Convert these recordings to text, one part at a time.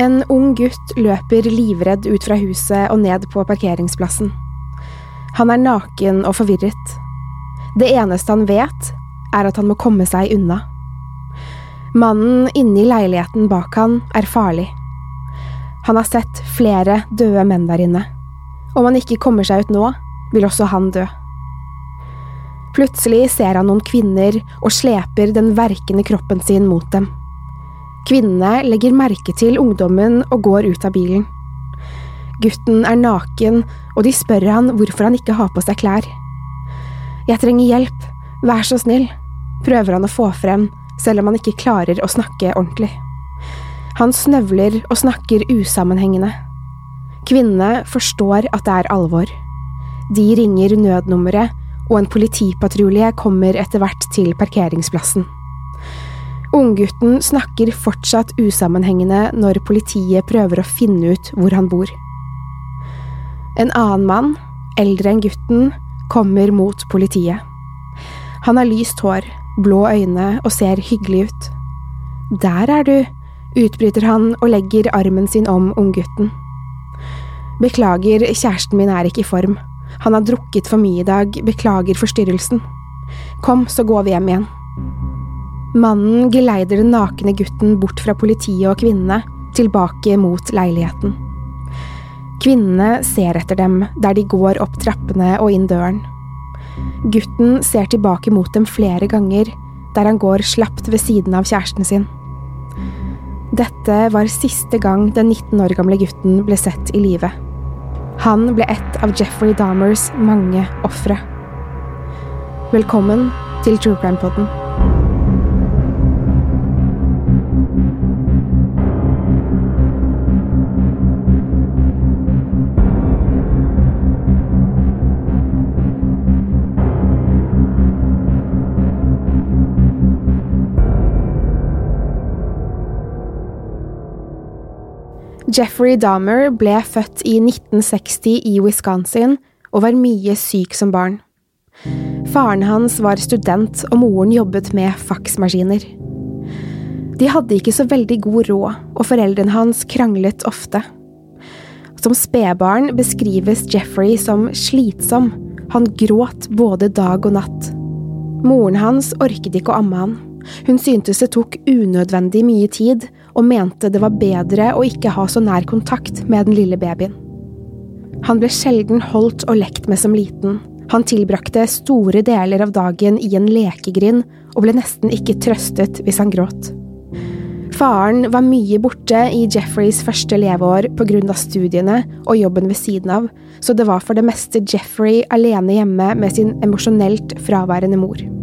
En ung gutt løper livredd ut fra huset og ned på parkeringsplassen. Han er naken og forvirret. Det eneste han vet, er at han må komme seg unna. Mannen inne i leiligheten bak han er farlig. Han har sett flere døde menn der inne. Om han ikke kommer seg ut nå, vil også han dø. Plutselig ser han noen kvinner og sleper den verkende kroppen sin mot dem. Kvinnene legger merke til ungdommen og går ut av bilen. Gutten er naken, og de spør han hvorfor han ikke har på seg klær. Jeg trenger hjelp, vær så snill, prøver han å få frem, selv om han ikke klarer å snakke ordentlig. Han snøvler og snakker usammenhengende. Kvinnene forstår at det er alvor. De ringer nødnummeret, og en politipatrulje kommer etter hvert til parkeringsplassen. Unggutten snakker fortsatt usammenhengende når politiet prøver å finne ut hvor han bor. En annen mann, eldre enn gutten, kommer mot politiet. Han har lyst hår, blå øyne og ser hyggelig ut. Der er du, utbryter han og legger armen sin om unggutten. Beklager, kjæresten min er ikke i form. Han har drukket for mye i dag, beklager forstyrrelsen. Kom, så går vi hjem igjen. Mannen geleider den nakne gutten bort fra politiet og kvinnene, tilbake mot leiligheten. Kvinnene ser etter dem der de går opp trappene og inn døren. Gutten ser tilbake mot dem flere ganger, der han går slapt ved siden av kjæresten sin. Dette var siste gang den 19 år gamle gutten ble sett i live. Han ble et av Jeffrey Dahmers mange ofre. Velkommen til True Crime Podden. Jeffrey Dahmer ble født i 1960 i Wisconsin og var mye syk som barn. Faren hans var student, og moren jobbet med faksmaskiner. De hadde ikke så veldig god råd, og foreldrene hans kranglet ofte. Som spedbarn beskrives Jeffrey som slitsom, han gråt både dag og natt. Moren hans orket ikke å amme han. Hun syntes det tok unødvendig mye tid, og mente det var bedre å ikke ha så nær kontakt med den lille babyen. Han ble sjelden holdt og lekt med som liten. Han tilbrakte store deler av dagen i en lekegrind og ble nesten ikke trøstet hvis han gråt. Faren var mye borte i Jeffreys første leveår av studiene og jobben ved siden av, så det var for det meste Jeffrey alene hjemme med sin emosjonelt fraværende mor.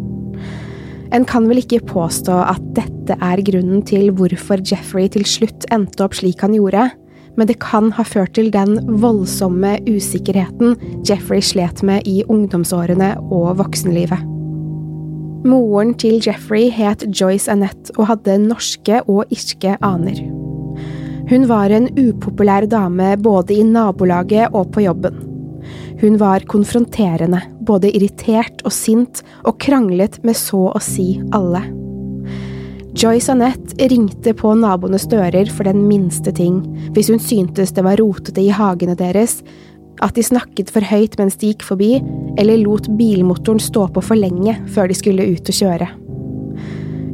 En kan vel ikke påstå at dette er grunnen til hvorfor Jeffrey til slutt endte opp slik han gjorde, men det kan ha ført til den voldsomme usikkerheten Jeffrey slet med i ungdomsårene og voksenlivet. Moren til Jeffrey het Joyce Annette og hadde norske og irske aner. Hun var en upopulær dame både i nabolaget og på jobben. Hun var konfronterende, både irritert og sint, og kranglet med så å si alle. Joyce Annette ringte på naboenes dører for den minste ting, hvis hun syntes det var rotete i hagene deres, at de snakket for høyt mens de gikk forbi, eller lot bilmotoren stå på for lenge før de skulle ut og kjøre.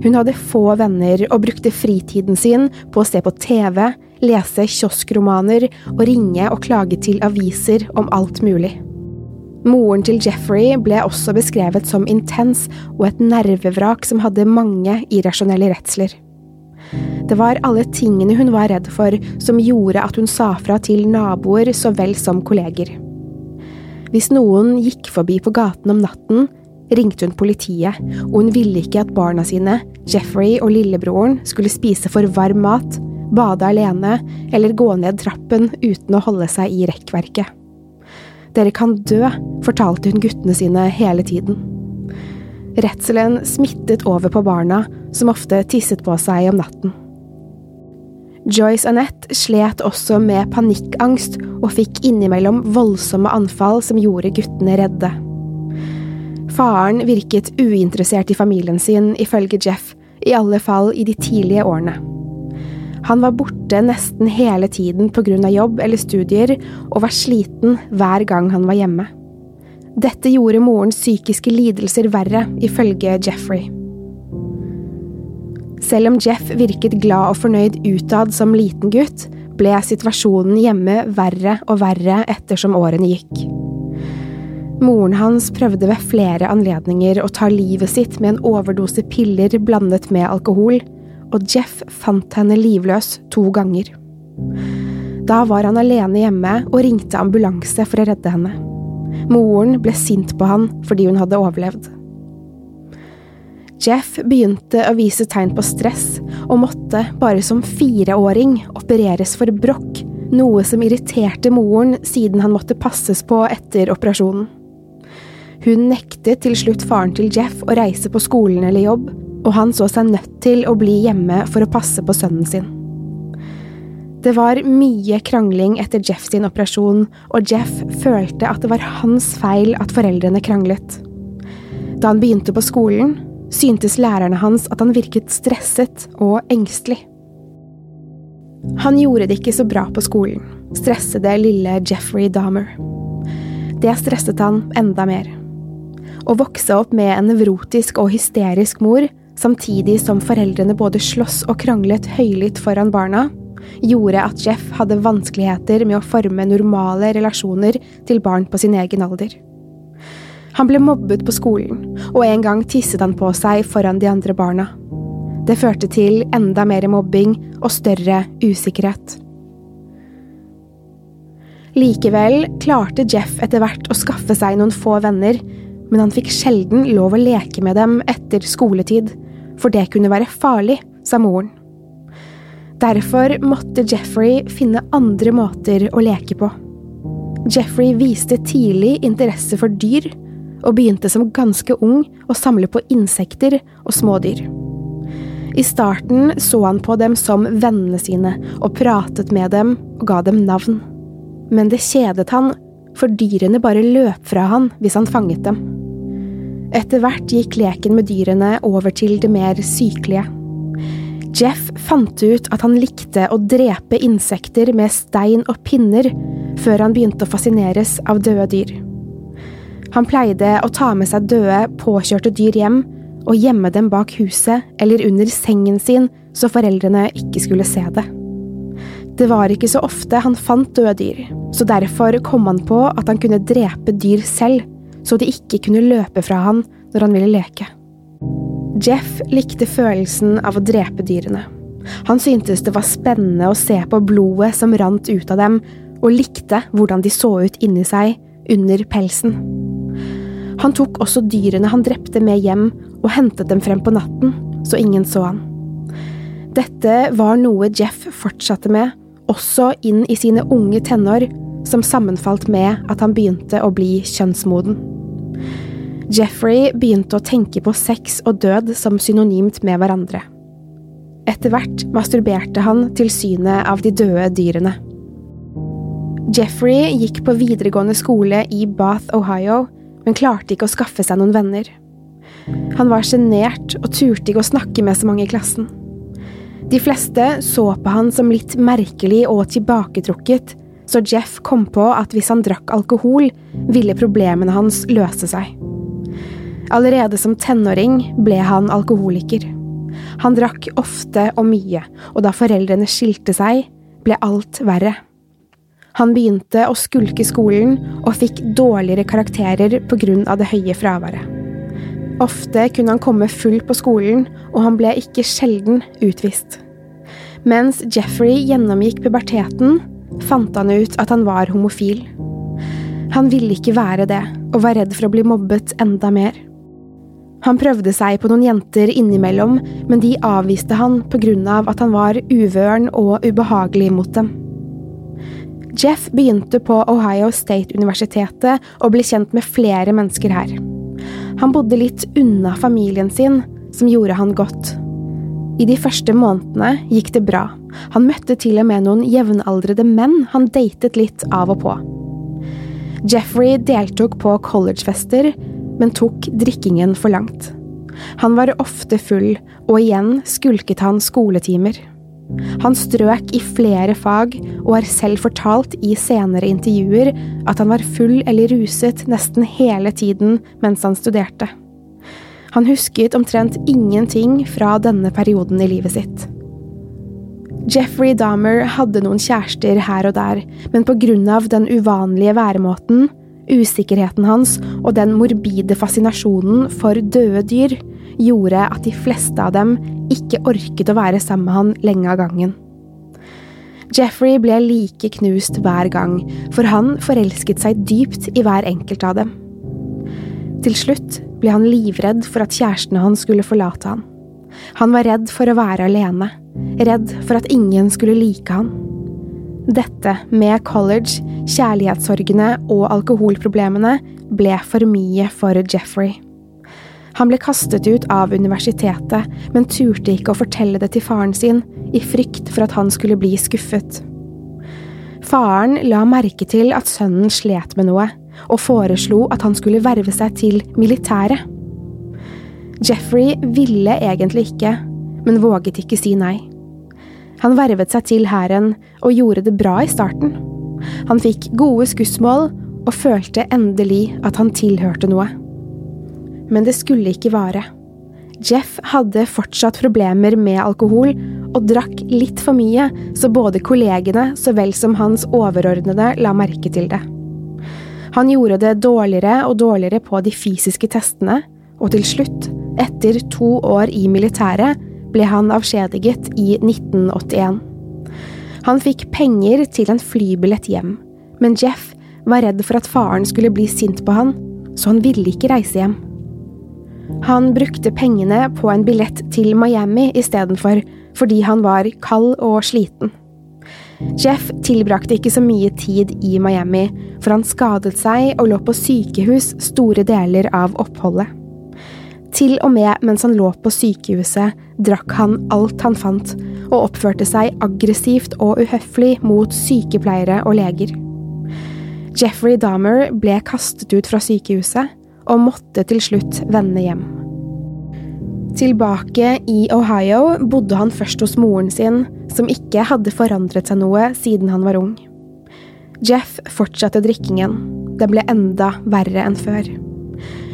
Hun hadde få venner og brukte fritiden sin på å se på TV, lese kioskromaner og ringe og klage til aviser om alt mulig. Moren til Jeffrey ble også beskrevet som intens og et nervevrak som hadde mange irrasjonelle redsler. Det var alle tingene hun var redd for som gjorde at hun sa fra til naboer så vel som kolleger. Hvis noen gikk forbi på gaten om natten, ringte hun politiet, og hun ville ikke at barna sine, Jeffrey og lillebroren, skulle spise for varm mat, bade alene eller gå ned trappen uten å holde seg i rekkverket. Dere kan dø, fortalte hun guttene sine hele tiden. Redselen smittet over på barna, som ofte tisset på seg om natten. Joyce Annette slet også med panikkangst og fikk innimellom voldsomme anfall som gjorde guttene redde. Faren virket uinteressert i familien sin, ifølge Jeff, i alle fall i de tidlige årene. Han var borte nesten hele tiden av jobb eller studier, og var sliten hver gang han var hjemme. Dette gjorde morens psykiske lidelser verre, ifølge Jeffrey. Selv om Jeff virket glad og fornøyd utad som liten gutt, ble situasjonen hjemme verre og verre ettersom årene gikk. Moren hans prøvde ved flere anledninger å ta livet sitt med en overdose piller blandet med alkohol, og Jeff fant henne livløs to ganger. Da var han alene hjemme og ringte ambulanse for å redde henne. Moren ble sint på han fordi hun hadde overlevd. Jeff begynte å vise tegn på stress, og måtte, bare som fireåring, opereres for brokk, noe som irriterte moren siden han måtte passes på etter operasjonen. Hun nektet til slutt faren til Jeff å reise på skolen eller jobb, og han så seg nødt til å bli hjemme for å passe på sønnen sin. Det var mye krangling etter Jeff sin operasjon, og Jeff følte at det var hans feil at foreldrene kranglet. Da han begynte på skolen, syntes lærerne hans at han virket stresset og engstelig. Han gjorde det ikke så bra på skolen, stressede lille Jeffrey Dahmer. Det stresset han enda mer. Å vokse opp med en nevrotisk og hysterisk mor samtidig som foreldrene både sloss og kranglet høylytt foran barna, gjorde at Jeff hadde vanskeligheter med å forme normale relasjoner til barn på sin egen alder. Han ble mobbet på skolen, og en gang tisset han på seg foran de andre barna. Det førte til enda mer mobbing og større usikkerhet. Likevel klarte Jeff etter hvert å skaffe seg noen få venner, men han fikk sjelden lov å leke med dem etter skoletid, for det kunne være farlig, sa moren. Derfor måtte Jeffrey finne andre måter å leke på. Jeffrey viste tidlig interesse for dyr, og begynte som ganske ung å samle på insekter og smådyr. I starten så han på dem som vennene sine og pratet med dem og ga dem navn. Men det kjedet han, for dyrene bare løp fra han hvis han fanget dem. Etter hvert gikk leken med dyrene over til det mer sykelige. Jeff fant ut at han likte å drepe insekter med stein og pinner, før han begynte å fascineres av døde dyr. Han pleide å ta med seg døde, påkjørte dyr hjem og gjemme dem bak huset eller under sengen sin så foreldrene ikke skulle se det. Det var ikke så ofte han fant døde dyr, så derfor kom han på at han kunne drepe dyr selv så de ikke kunne løpe fra han når han ville leke. Jeff likte følelsen av å drepe dyrene. Han syntes det var spennende å se på blodet som rant ut av dem, og likte hvordan de så ut inni seg, under pelsen. Han tok også dyrene han drepte med hjem og hentet dem frem på natten, så ingen så han. Dette var noe Jeff fortsatte med, også inn i sine unge tenår, som sammenfalt med at han begynte å bli kjønnsmoden. Jeffrey begynte å tenke på sex og død som synonymt med hverandre. Etter hvert masturberte han til synet av de døde dyrene. Jeffrey gikk på videregående skole i Bath, Ohio, men klarte ikke å skaffe seg noen venner. Han var sjenert og turte ikke å snakke med så mange i klassen. De fleste så på han som litt merkelig og tilbaketrukket, så Jeff kom på at hvis han drakk alkohol, ville problemene hans løse seg. Allerede som tenåring ble han alkoholiker. Han drakk ofte og mye, og da foreldrene skilte seg, ble alt verre. Han begynte å skulke skolen og fikk dårligere karakterer av det høye fraværet. Ofte kunne han komme full på skolen, og han ble ikke sjelden utvist. Mens Jeffrey gjennomgikk puberteten, fant han ut at han var homofil. Han ville ikke være det, og var redd for å bli mobbet enda mer. Han prøvde seg på noen jenter innimellom, men de avviste han grunn av at han var uvøren og ubehagelig mot dem. Jeff begynte på Ohio State-universitetet og ble kjent med flere mennesker her. Han bodde litt unna familien sin, som gjorde han godt. I de første månedene gikk det bra. Han møtte til og med noen jevnaldrende menn han datet litt av og på. Jeffrey deltok på collegefester, men tok drikkingen for langt. Han var ofte full, og igjen skulket han skoletimer. Han strøk i flere fag, og har selv fortalt i senere intervjuer at han var full eller ruset nesten hele tiden mens han studerte. Han husket omtrent ingenting fra denne perioden i livet sitt. Jeffrey Dahmer hadde noen kjærester her og der, men på grunn av den uvanlige væremåten, usikkerheten hans og den morbide fascinasjonen for døde dyr, gjorde at de fleste av dem ikke orket å være sammen med han lenge av gangen. Jeffrey ble like knust hver gang, for han forelsket seg dypt i hver enkelt av dem. Til slutt ble han livredd for at kjærestene hans skulle forlate han. Han var redd for å være alene, redd for at ingen skulle like han. Dette, med college, kjærlighetssorgene og alkoholproblemene, ble for mye for Jeffrey. Han ble kastet ut av universitetet, men turte ikke å fortelle det til faren sin, i frykt for at han skulle bli skuffet. Faren la merke til at sønnen slet med noe, og foreslo at han skulle verve seg til militæret. Jeffrey ville egentlig ikke, men våget ikke si nei. Han vervet seg til hæren og gjorde det bra i starten. Han fikk gode skussmål og følte endelig at han tilhørte noe men det skulle ikke vare. Jeff hadde fortsatt problemer med alkohol og drakk litt for mye, så både kollegene så vel som hans overordnede la merke til det. Han gjorde det dårligere og dårligere på de fysiske testene, og til slutt, etter to år i militæret, ble han avskjediget i 1981. Han fikk penger til en flybillett hjem, men Jeff var redd for at faren skulle bli sint på han, så han ville ikke reise hjem. Han brukte pengene på en billett til Miami istedenfor, fordi han var kald og sliten. Jeff tilbrakte ikke så mye tid i Miami, for han skadet seg og lå på sykehus store deler av oppholdet. Til og med mens han lå på sykehuset, drakk han alt han fant, og oppførte seg aggressivt og uhøflig mot sykepleiere og leger. Jeffrey Dahmer ble kastet ut fra sykehuset, og måtte til slutt vende hjem. Tilbake i Ohio bodde han først hos moren sin, som ikke hadde forandret seg noe siden han var ung. Jeff fortsatte drikkingen. Det ble enda verre enn før.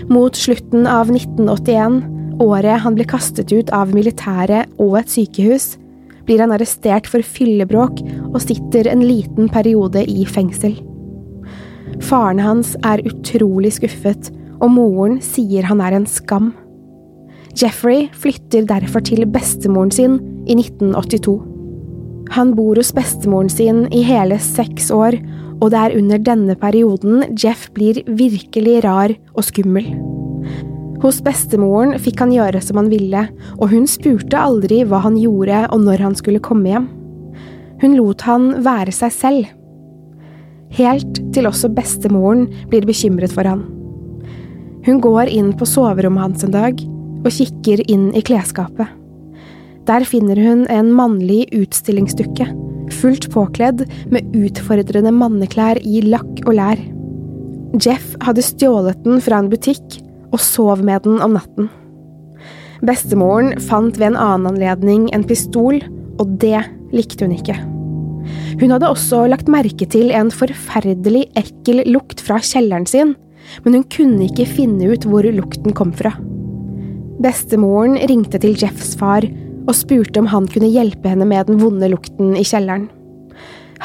Mot slutten av 1981, året han ble kastet ut av militæret og et sykehus, blir han arrestert for fyllebråk og sitter en liten periode i fengsel. Faren hans er utrolig skuffet og moren sier han er en skam. Jeffrey flytter derfor til bestemoren sin i 1982. Han bor hos bestemoren sin i hele seks år, og det er under denne perioden Jeff blir virkelig rar og skummel. Hos bestemoren fikk han gjøre som han ville, og hun spurte aldri hva han gjorde og når han skulle komme hjem. Hun lot han være seg selv. Helt til også bestemoren blir bekymret for han. Hun går inn på soverommet hans en dag og kikker inn i klesskapet. Der finner hun en mannlig utstillingsdukke, fullt påkledd med utfordrende manneklær i lakk og lær. Jeff hadde stjålet den fra en butikk og sov med den om natten. Bestemoren fant ved en annen anledning en pistol, og det likte hun ikke. Hun hadde også lagt merke til en forferdelig ekkel lukt fra kjelleren sin, men hun kunne ikke finne ut hvor lukten kom fra. Bestemoren ringte til Jeffs far og spurte om han kunne hjelpe henne med den vonde lukten i kjelleren.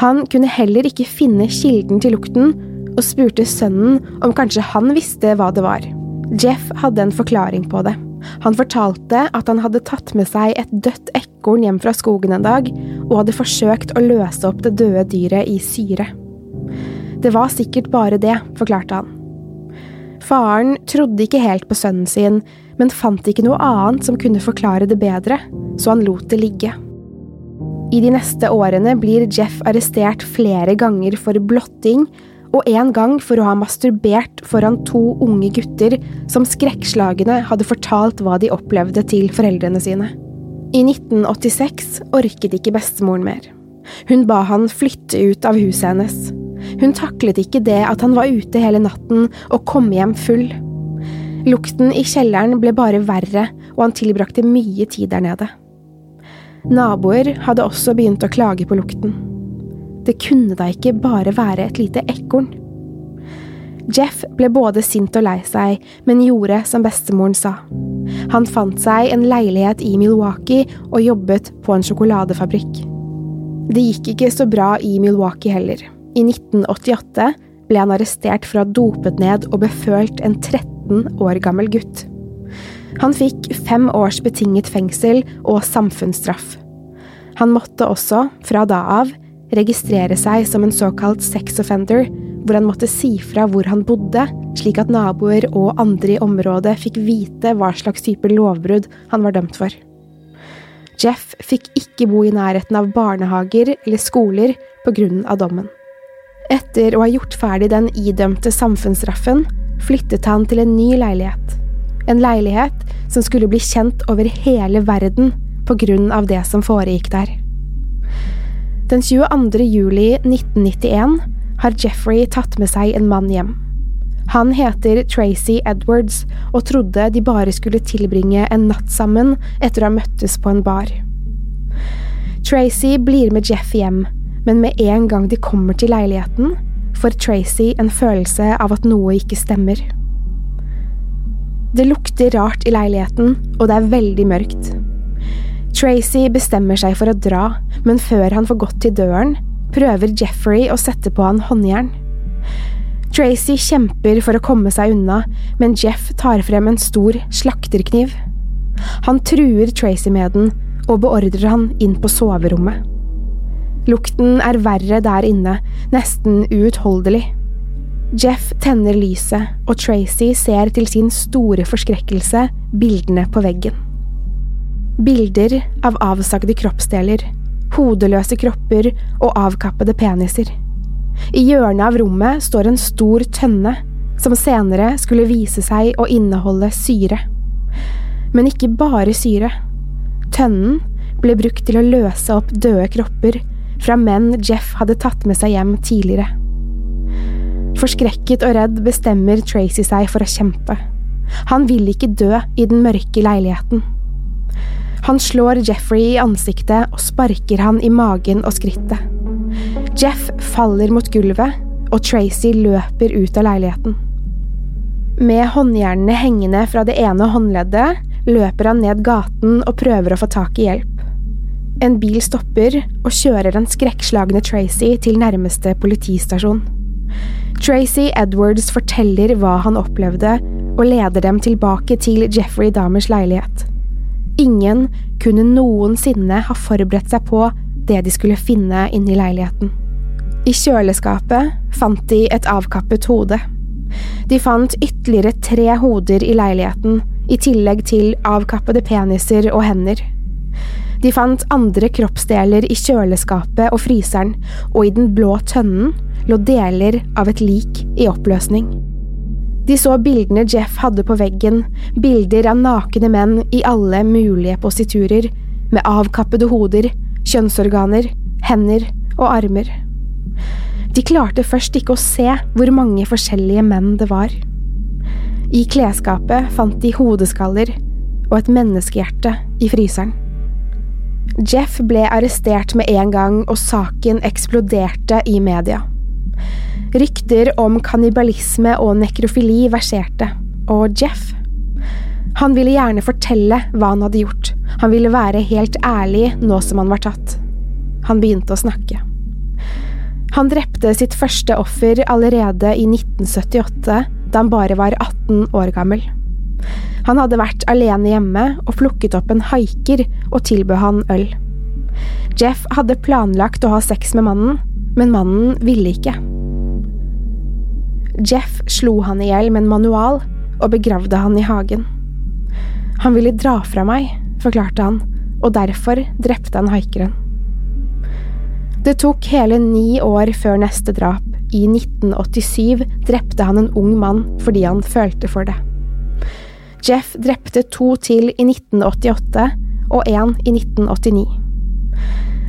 Han kunne heller ikke finne kilden til lukten, og spurte sønnen om kanskje han visste hva det var. Jeff hadde en forklaring på det. Han fortalte at han hadde tatt med seg et dødt ekorn hjem fra skogen en dag, og hadde forsøkt å løse opp det døde dyret i syre. Det var sikkert bare det, forklarte han. Faren trodde ikke helt på sønnen sin, men fant ikke noe annet som kunne forklare det bedre, så han lot det ligge. I de neste årene blir Jeff arrestert flere ganger for blotting og en gang for å ha masturbert foran to unge gutter som skrekkslagne hadde fortalt hva de opplevde til foreldrene sine. I 1986 orket ikke bestemoren mer. Hun ba han flytte ut av huset hennes. Hun taklet ikke det at han var ute hele natten og kom hjem full. Lukten i kjelleren ble bare verre, og han tilbrakte mye tid der nede. Naboer hadde også begynt å klage på lukten. Det kunne da ikke bare være et lite ekorn. Jeff ble både sint og lei seg, men gjorde som bestemoren sa. Han fant seg en leilighet i Milwaukee og jobbet på en sjokoladefabrikk. Det gikk ikke så bra i Milwaukee heller. I 1988 ble han arrestert for å ha dopet ned og befølt en 13 år gammel gutt. Han fikk fem års betinget fengsel og samfunnsstraff. Han måtte også, fra da av, registrere seg som en såkalt sex offender, hvor han måtte si fra hvor han bodde, slik at naboer og andre i området fikk vite hva slags type lovbrudd han var dømt for. Jeff fikk ikke bo i nærheten av barnehager eller skoler av dommen. Etter å ha gjort ferdig den idømte samfunnsstraffen, flyttet han til en ny leilighet. En leilighet som skulle bli kjent over hele verden på grunn av det som foregikk der. Den 22. juli 1991 har Jeffrey tatt med seg en mann hjem. Han heter Tracy Edwards og trodde de bare skulle tilbringe en natt sammen etter å ha møttes på en bar. Tracy blir med Jeff hjem, men med en gang de kommer til leiligheten, får Tracy en følelse av at noe ikke stemmer. Det lukter rart i leiligheten, og det er veldig mørkt. Tracy bestemmer seg for å dra, men før han får gått til døren, prøver Jeffrey å sette på han håndjern. Tracy kjemper for å komme seg unna, men Jeff tar frem en stor slakterkniv. Han truer Tracy med den og beordrer han inn på soverommet. Lukten er verre der inne, nesten uutholdelig. Jeff tenner lyset, og Tracy ser til sin store forskrekkelse bildene på veggen. Bilder av avsagde kroppsdeler, hodeløse kropper og avkappede peniser. I hjørnet av rommet står en stor tønne, som senere skulle vise seg å inneholde syre. Men ikke bare syre. Tønnen ble brukt til å løse opp døde kropper fra menn Jeff hadde tatt med seg hjem tidligere. Forskrekket og redd bestemmer Tracy seg for å kjempe. Han vil ikke dø i den mørke leiligheten. Han slår Jeffrey i ansiktet og sparker han i magen og skrittet. Jeff faller mot gulvet, og Tracy løper ut av leiligheten. Med håndjernene hengende fra det ene håndleddet løper han ned gaten og prøver å få tak i hjelp. En bil stopper og kjører den skrekkslagne Tracy til nærmeste politistasjon. Tracy Edwards forteller hva han opplevde, og leder dem tilbake til Jeffrey Dahmers leilighet. Ingen kunne noensinne ha forberedt seg på det de skulle finne inne i leiligheten. I kjøleskapet fant de et avkappet hode. De fant ytterligere tre hoder i leiligheten, i tillegg til avkappede peniser og hender. De fant andre kroppsdeler i kjøleskapet og fryseren, og i den blå tønnen lå deler av et lik i oppløsning. De så bildene Jeff hadde på veggen, bilder av nakne menn i alle mulige positurer, med avkappede hoder, kjønnsorganer, hender og armer. De klarte først ikke å se hvor mange forskjellige menn det var. I klesskapet fant de hodeskaller og et menneskehjerte i fryseren. Jeff ble arrestert med en gang, og saken eksploderte i media. Rykter om kannibalisme og nekrofili verserte, og Jeff Han ville gjerne fortelle hva han hadde gjort, han ville være helt ærlig nå som han var tatt. Han begynte å snakke. Han drepte sitt første offer allerede i 1978, da han bare var 18 år gammel. Han hadde vært alene hjemme og plukket opp en haiker og tilbød han øl. Jeff hadde planlagt å ha sex med mannen, men mannen ville ikke. Jeff slo han i hjel med en manual og begravde han i hagen. Han ville dra fra meg, forklarte han, og derfor drepte han haikeren. Det tok hele ni år før neste drap. I 1987 drepte han en ung mann fordi han følte for det. Jeff drepte to til i 1988 og én i 1989.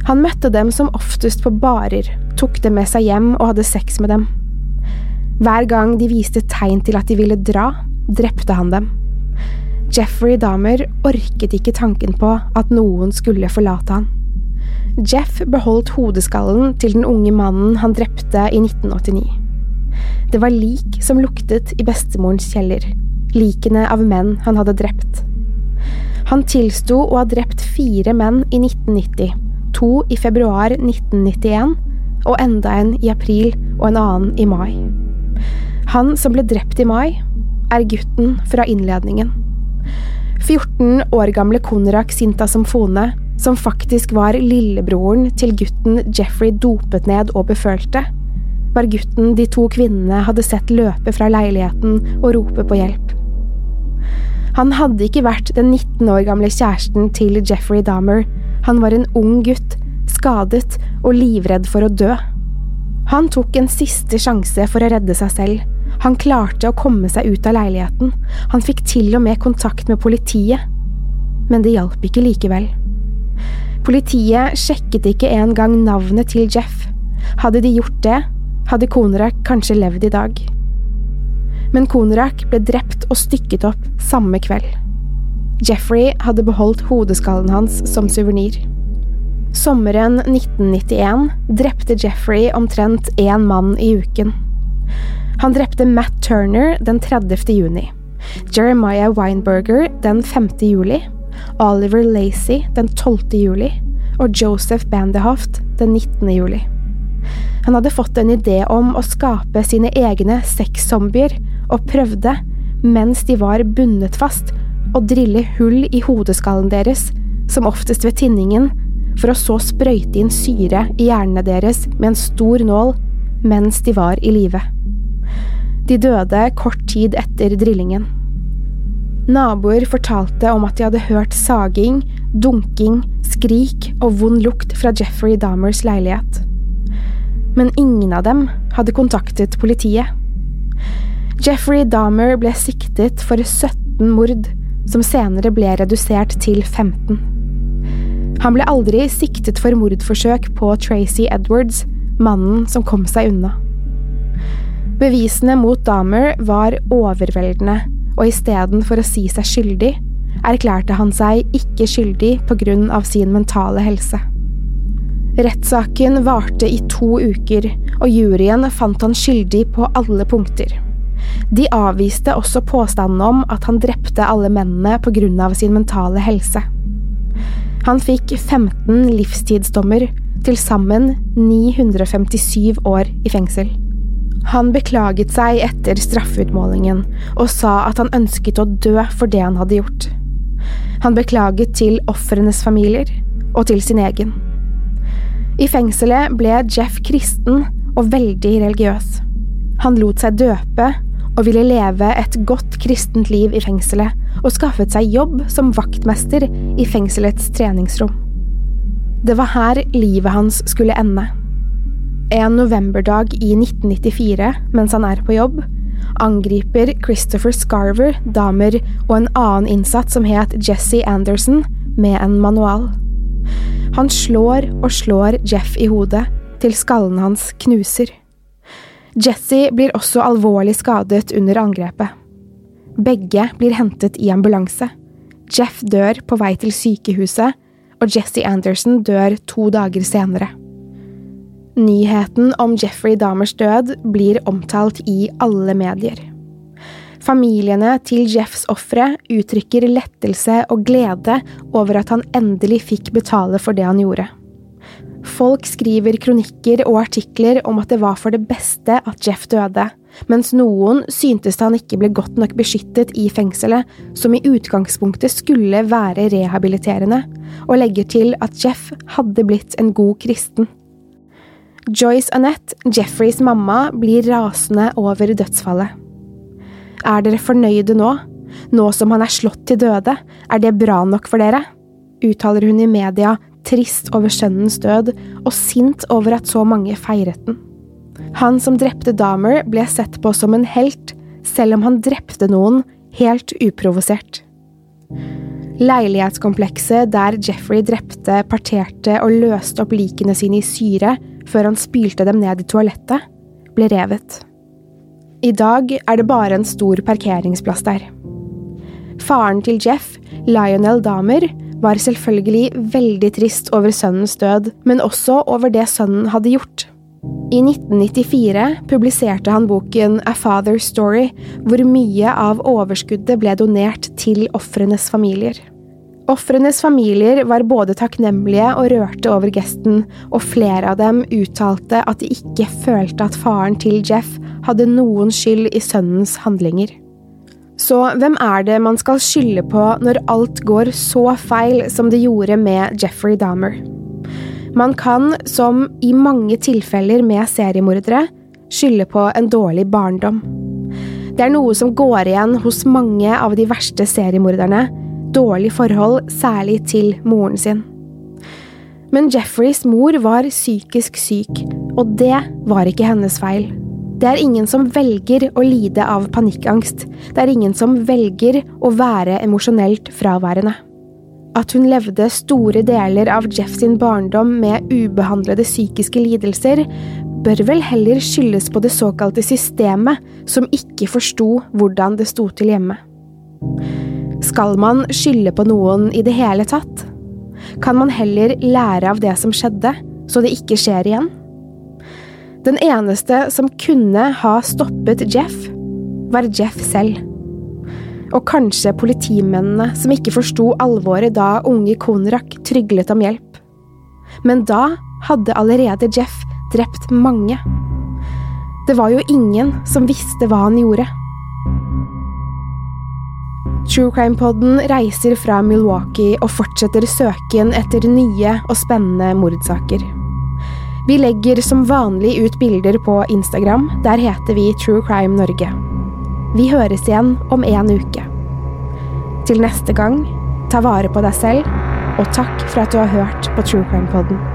Han møtte dem som oftest på barer, tok dem med seg hjem og hadde sex med dem. Hver gang de viste tegn til at de ville dra, drepte han dem. Jeffrey Dahmer orket ikke tanken på at noen skulle forlate han. Jeff beholdt hodeskallen til den unge mannen han drepte i 1989. Det var lik som luktet i bestemorens kjeller, likene av menn han hadde drept. Han tilsto å ha drept fire menn i 1990, to i februar 1991 og enda en i april og en annen i mai. Han som ble drept i mai, er gutten fra innledningen. 14 år gamle Konrak Sinta Somfone, som faktisk var lillebroren til gutten Jeffrey dopet ned og befølte, var gutten de to kvinnene hadde sett løpe fra leiligheten og rope på hjelp. Han hadde ikke vært den 19 år gamle kjæresten til Jeffrey Dahmer, han var en ung gutt, skadet og livredd for å dø. Han tok en siste sjanse for å redde seg selv. Han klarte å komme seg ut av leiligheten, han fikk til og med kontakt med politiet. Men det hjalp ikke likevel. Politiet sjekket ikke engang navnet til Jeff. Hadde de gjort det, hadde Konrad kanskje levd i dag. Men Konerak ble drept og stykket opp samme kveld. Jeffrey hadde beholdt hodeskallen hans som suvenir. Sommeren 1991 drepte Jeffrey omtrent én mann i uken. Han drepte Matt Turner den 30. juni, Jeremiah Weinberger den 5. juli Oliver Lacey den 12. juli og Joseph Bandehoft den 19. juli. Han hadde fått en idé om å skape sine egne sexzombier, og prøvde, mens de var bundet fast, å drille hull i hodeskallen deres, som oftest ved tinningen, for å så sprøyte inn syre i hjernene deres med en stor nål mens de var i live. De døde kort tid etter drillingen. Naboer fortalte om at de hadde hørt saging, dunking, skrik og vond lukt fra Jeffrey Dahmers leilighet. Men ingen av dem hadde kontaktet politiet. Jeffrey Dahmer ble siktet for 17 mord, som senere ble redusert til 15. Han ble aldri siktet for mordforsøk på Tracy Edwards, mannen som kom seg unna. Bevisene mot Dahmer var overveldende og istedenfor å si seg skyldig, erklærte han seg ikke skyldig på grunn av sin mentale helse. Rettssaken varte i to uker, og juryen fant han skyldig på alle punkter. De avviste også påstanden om at han drepte alle mennene av sin mentale helse. Han fikk 15 livstidsdommer, til sammen 957 år i fengsel. Han beklaget seg etter straffeutmålingen og sa at han ønsket å dø for det han hadde gjort. Han beklaget til ofrenes familier og til sin egen. I fengselet ble Jeff kristen og veldig religiøs. Han lot seg døpe og ville leve et godt kristent liv i fengselet, og skaffet seg jobb som vaktmester i fengselets treningsrom. Det var her livet hans skulle ende. En novemberdag i 1994, mens han er på jobb, angriper Christopher Scarver damer og en annen innsatt som het Jesse Anderson, med en manual. Han slår og slår Jeff i hodet, til skallen hans knuser. Jesse blir også alvorlig skadet under angrepet. Begge blir hentet i ambulanse. Jeff dør på vei til sykehuset, og Jesse Anderson dør to dager senere. Nyheten om Jeffrey Dahmers død blir omtalt i alle medier. Familiene til Jeffs ofre uttrykker lettelse og glede over at han endelig fikk betale for det han gjorde. Folk skriver kronikker og artikler om at det var for det beste at Jeff døde, mens noen syntes han ikke ble godt nok beskyttet i fengselet, som i utgangspunktet skulle være rehabiliterende, og legger til at Jeff hadde blitt en god kristen. Joyce Annette, Jeffreys mamma, blir rasende over dødsfallet. Er dere fornøyde nå? Nå som han er slått til døde, er det bra nok for dere? uttaler hun i media, trist over sønnens død og sint over at så mange feiret den. Han som drepte Dahmer, ble sett på som en helt, selv om han drepte noen helt uprovosert. Leilighetskomplekset der Jeffrey drepte, parterte og løste opp likene sine i syre før han spylte dem ned i toalettet, ble revet. I dag er det bare en stor parkeringsplass der. Faren til Jeff, Lionel Dahmer, var selvfølgelig veldig trist over sønnens død, men også over det sønnen hadde gjort. I 1994 publiserte han boken A Father's Story, hvor mye av overskuddet ble donert til ofrenes familier. Ofrenes familier var både takknemlige og rørte over gesten, og flere av dem uttalte at de ikke følte at faren til Jeff hadde noen skyld i sønnens handlinger. Så hvem er det man skal skylde på når alt går så feil som det gjorde med Jeffrey Dahmer? Man kan, som i mange tilfeller med seriemordere, skylde på en dårlig barndom. Det er noe som går igjen hos mange av de verste seriemorderne, dårlig forhold, særlig til moren sin. Men Jeffreys mor var psykisk syk, og det var ikke hennes feil. Det er ingen som velger å lide av panikkangst, det er ingen som velger å være emosjonelt fraværende. At hun levde store deler av Jeff sin barndom med ubehandlede psykiske lidelser, bør vel heller skyldes på det såkalte systemet, som ikke forsto hvordan det sto til hjemme. Skal man skylde på noen i det hele tatt? Kan man heller lære av det som skjedde, så det ikke skjer igjen? Den eneste som kunne ha stoppet Jeff, var Jeff selv. Og kanskje politimennene som ikke forsto alvoret da unge Konrak tryglet om hjelp. Men da hadde allerede Jeff drept mange. Det var jo ingen som visste hva han gjorde. True Crime-podden reiser fra Milwaukee og fortsetter søken etter nye og spennende mordsaker. Vi legger som vanlig ut bilder på Instagram. Der heter vi True Crime Norge. Vi høres igjen om en uke. Til neste gang, ta vare på deg selv, og takk for at du har hørt på True Crime-podden.